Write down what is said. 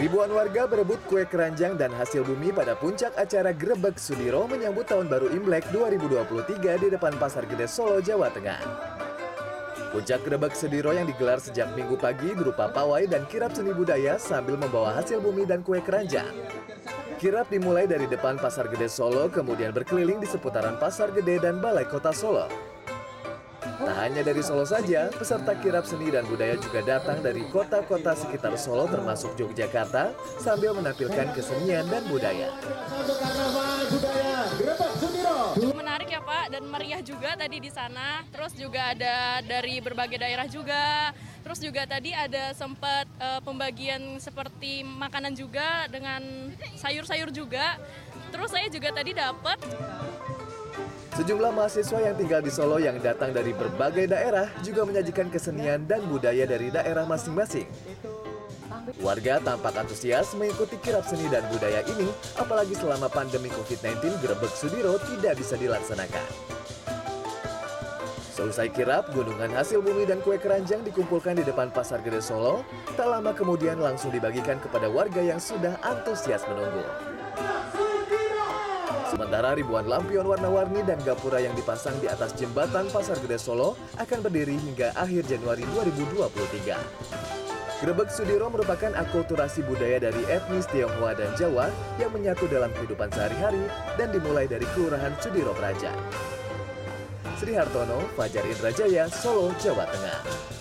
Ribuan warga berebut kue keranjang dan hasil bumi pada puncak acara Grebek Sudiro menyambut Tahun Baru Imlek 2023 di depan Pasar Gede Solo, Jawa Tengah. Puncak Grebek Sudiro yang digelar sejak minggu pagi berupa pawai dan kirap seni budaya sambil membawa hasil bumi dan kue keranjang. Kirap dimulai dari depan Pasar Gede Solo, kemudian berkeliling di seputaran Pasar Gede dan Balai Kota Solo. Tak hanya dari Solo saja, peserta kirap seni dan budaya juga datang dari kota-kota sekitar Solo termasuk Yogyakarta sambil menampilkan kesenian dan budaya. Menarik ya Pak dan meriah juga tadi di sana. Terus juga ada dari berbagai daerah juga. Terus juga tadi ada sempat uh, pembagian seperti makanan juga dengan sayur-sayur juga. Terus saya juga tadi dapat Sejumlah mahasiswa yang tinggal di Solo yang datang dari berbagai daerah juga menyajikan kesenian dan budaya dari daerah masing-masing. Warga tampak antusias mengikuti kirap seni dan budaya ini, apalagi selama pandemi COVID-19 Grebek Sudiro tidak bisa dilaksanakan. Selesai kirap, gunungan hasil bumi dan kue keranjang dikumpulkan di depan Pasar Gede Solo. Tak lama kemudian langsung dibagikan kepada warga yang sudah antusias menunggu. Sementara ribuan lampion warna-warni dan gapura yang dipasang di atas jembatan Pasar Gede Solo akan berdiri hingga akhir Januari 2023. Grebek Sudiro merupakan akulturasi budaya dari etnis Tionghoa dan Jawa yang menyatu dalam kehidupan sehari-hari dan dimulai dari Kelurahan Sudiro Praja. Sri Hartono, Fajar Indrajaya, Solo, Jawa Tengah.